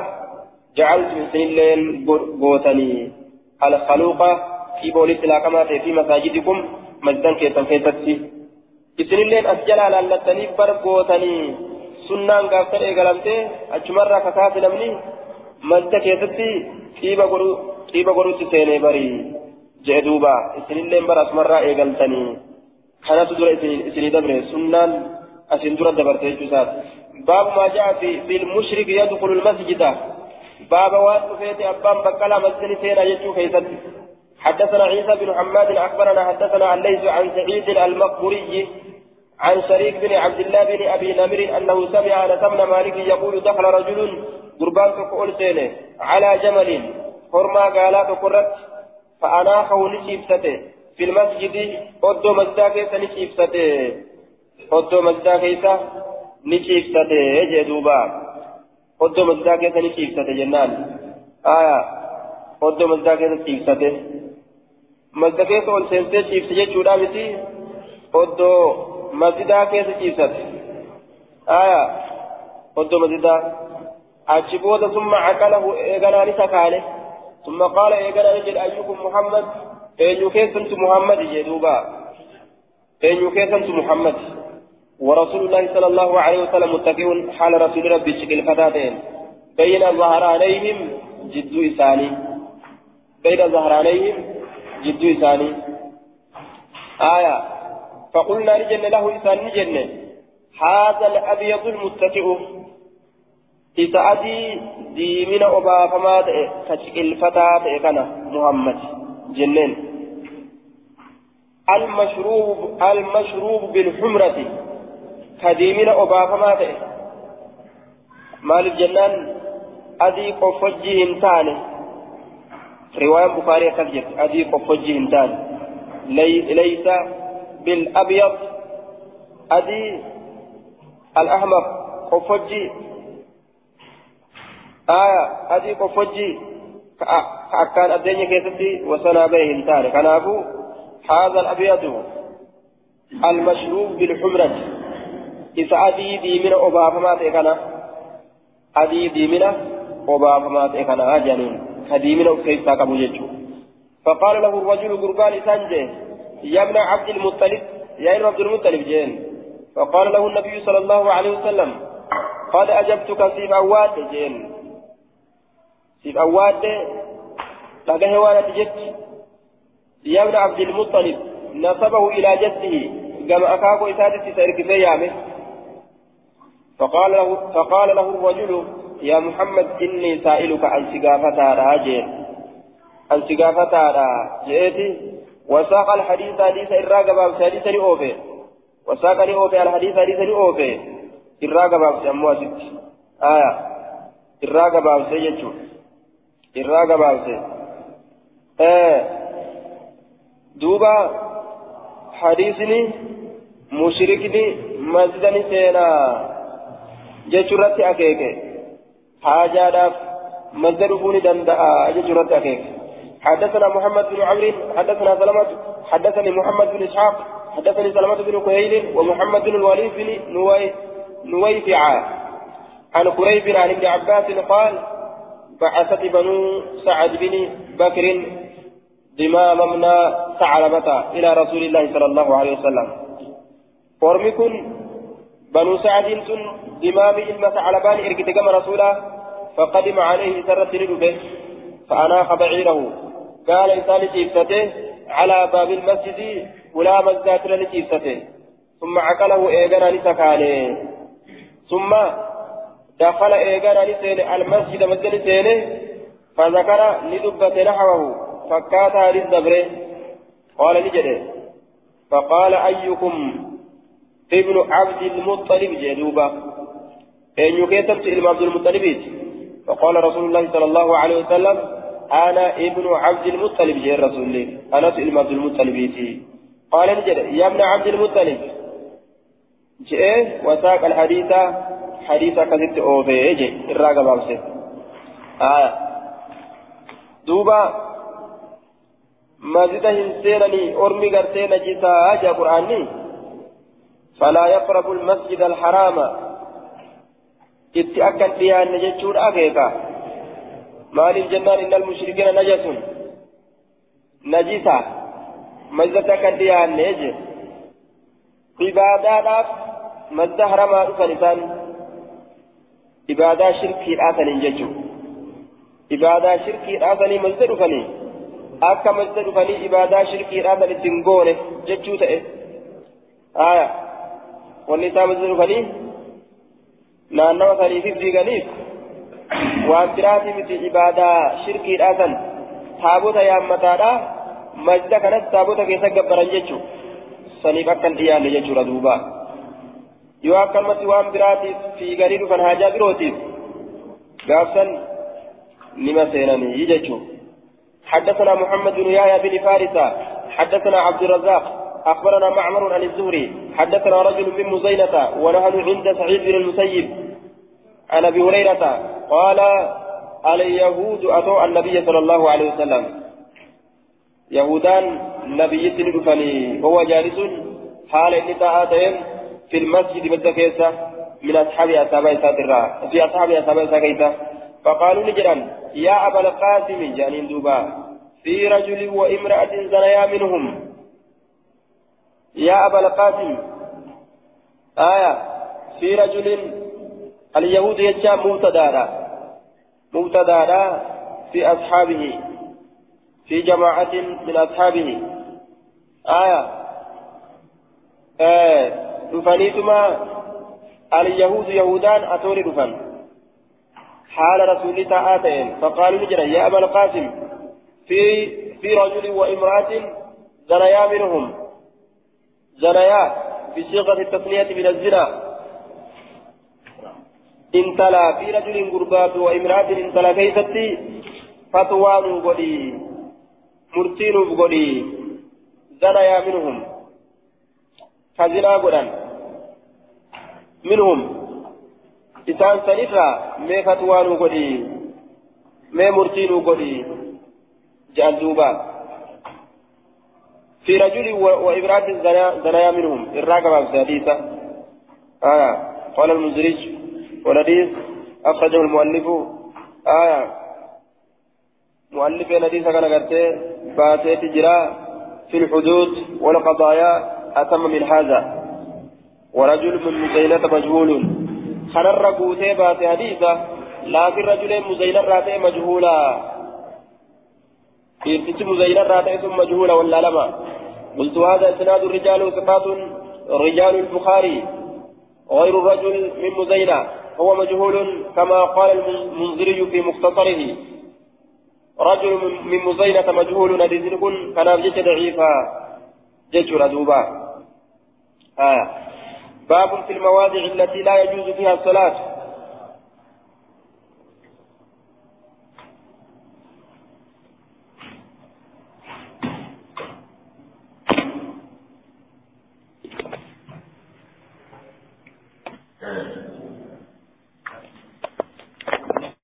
جعلتم سنين قوتني الخلوقة في بوليس لاكمات في مساجدكم مجدا كيسا كيستي isinilleen as jalaa laallattanii bar gootanii sunnaan gaaftan eegalamtee achumarraa kakaase namni masjida keessatti xiiba godhutti seenee barii jee duuba isinilleen bara asumarraa eegaltanii kanatu dura isinii dabre sunnaan asin dura dabarte jechuusaati baabu maa ja'a fi mushrik yadkhulu lmasjida baaba waan dhufeeti abbaan baqqalaa masjidni seenaa jechuu keessatti حدثنا عيسى بن حماد اخبرنا حدثنا الليث عن سعيد المقبوري عن شريك بن عبد الله بن أبي نمر أنه سمع أنس بن مالك يقول دخل رجل قربان تقول سينه على جمل حرما قالات قرت فأناخه نشيبسته في المسجد ودو مسجد كيسا نشيبسته ودو مسجد كيسا نشيبسته جدوبا ودو مسجد كيسا نشيبسته جنان. آية. ودو مسجد كيسا نشيبسته keessa ol seentee ciibse jechuudha miti oddoo masjidaa keessa ciibsate aya oddoo masjidaa achi booda summa caqalahu eeganaan isa kaale summa qaala eeganaan jedhe ayyukum muhammad eenyu keessantu muhammad jedhuuba eenyu keessantu muhammad ورسول الله صلى الله عليه وسلم متكئ حال رسول ربي شكل فتاتين بين ظهرانيهم جدو إساني بين ظهرانيهم جدو إساني آية فقلنا نجن له إسان نجن. هذا الأبيض المتكئ إذا أدي دي من أبا فما تشكل فتاة كان محمد. جنين المشروب المشروب بالحمرة. كديمين أبا فما مال الجنان أدي قفجي هنتاني رواية بخاري خرجت أدي قفجي هنتاني لي ليس بالأبيض أدي الأحمر قفجي. آية أدي قفجي. كأكان الدنيا كيستي وسنا به انتار كنابو هذا الأبيض المشروب بالحمرة. إذا أدي دي من أبا فما تكنا. أدي دي من أبا فما تكنا. أجانين كدي من تكبو جيتشو فقال له الرجل قربان سانجي يا ابن عبد المطلب يا ابن عبد المطلب جين. فقال له النبي صلى الله عليه وسلم قد أجبتك سيف أواد جين. سيف أواد لقى هوانا جت يا ابن عبد المطلب نسبه إلى جده كما أكاكو إسادة سيرك سيامه فقال له فقال له الرجل يا محمد إني سائلك عن سقافة راجل عن سقافة جئتي؟ وساق الحديث حديث باب حديث لأوفي وساق لأوفي الحديث حديث لأوفي إراغ باب أمواسك آية. باب سيجو باب سي آه. دوبا حديثني مشركني مسجدني سينا. جيشورتي أكيكي. حاجة مسجد بوني دندا جيشورتي أكيكي. حدثنا محمد بن عمرو حدثنا سلمة حدثني محمد بن إسحاق حدثني سلمة بن كهيل ومحمد بن الوليد بن نوي نويفع. عن قريب عن ابن عباس قال بعثت بنو سعد بن بكر دمام من ثعلبة إلى رسول الله صلى الله عليه وسلم. ورمكن بنو سعد سن دمام إلما ثعلبان إركتكم رسولا فقدم عليه سرت لدبه فأناخ بعيره. قال إنسان لتيفته على باب المسجد ولا مزدات لتيفته ثم عقله إيغانا لسكانه ثم دخل إيغانا لسينه المسجد مسجد لسينه فذكر لدبة نحوه فكاتها للدبر. قال لجده فقال أيكم ابن عبد المطلب؟ جدوبا أن يكتبت إلى عبد المطلب. فقال رسول الله صلى الله عليه وسلم أنا ابن عبد المطلب جاء الرسول الله. أنا ابن عبد المطلب قال نجد يا ابن عبد المطلب. جاء وساق الحديث حديث كذبت أوفي. جاء الراقة بابسه آه دوبا مسجد هنسينني أرمي قرتين جيسا أجا قرآني فلا يقرب المسجد الحرام. اتأكد فيها أن جتشور أكيكا. مال الجنان إن المشركين نجس نجسة فيها أن يجي عبادات مسجد حرام فلسان عبادة شركي آسن جتشو عبادة شركي آسن مسجد فلسان akka masjida dhufanii ibaadaa shirkiidhaan ittiin goone jechuu ta'e aya wanni isaa masjida dhufanii naannawa saniifif diiganiif waan biraatii miti ibaadaa shirkiidhaa san taabota yaammataadha masjida kanas taabota keessa gabbaran jechuu saniif akkan dhiyaanne jechuudha duuba yoo akkanumatti waan biraatiif fiiganii dhufan haajaa birootiif gaafsan nima seenanii jechuudha حدثنا محمد بن يحيى بن فارسة حدثنا عبد الرزاق أخبرنا معمر عن الزهري حدثنا رجل من مزينة ونحن عند سعيد بن المسيب عن أبي هريرة قال اليهود أتوا النبي صلى الله عليه وسلم. يهودان نبي تلفني هو جالس حال النساء في المسجد مدكيسة من أصحاب أصحاب ساترا في أصحاب أصحاب ساترا فقالوا لجران يا أبا القاسم جانين دوبا في رجل وامرأة زنيا منهم. يا أبا القاسم آية في رجل اليهود يجا مبتدارا مبتدارا في أصحابه في جماعة من أصحابه. آية. آه دفنيتما اليهود يهودان أتوني دفن. حال رسول تعالى فقالوا نجرا يا أبا القاسم في في رجل وامرأة زنيا منهم. زنيا بصيغة التثنية من الزنا. انتلا في رجل قرباب وامرأة انتلا كيفتي فتوان قولي مرتين قولي زنيا منهم. فزنا قولا منهم. إسان سنفا مي فتوان قولي مي مرتين قولي جان في رجل وإبرات زنايا منهم. الراقبة الحديثة آية قال المزرج. والحديث أخرجه المؤلف. آية. مؤلف الحديث كان قرته باتيت جرا في الحدود والقضايا أتم من هذا. ورجل من مزينة مجهول. خنر قوتي باتي حديثة لكن رجل مزينة راتي مجهولا. إرتج مزينة راتي ثم مجهولا ولا لما. قلت هذا إسناد الرجال ثقات رجال البخاري. غير الرجل من مزينة. هو مجهول كما قال المنذري في مختصره. رجل من مزينة مجهول نديزن كن كان بجيش ضعيفا جيش ردوبا آه. باب في المواضع التي لا يجوز فيها الصلاة.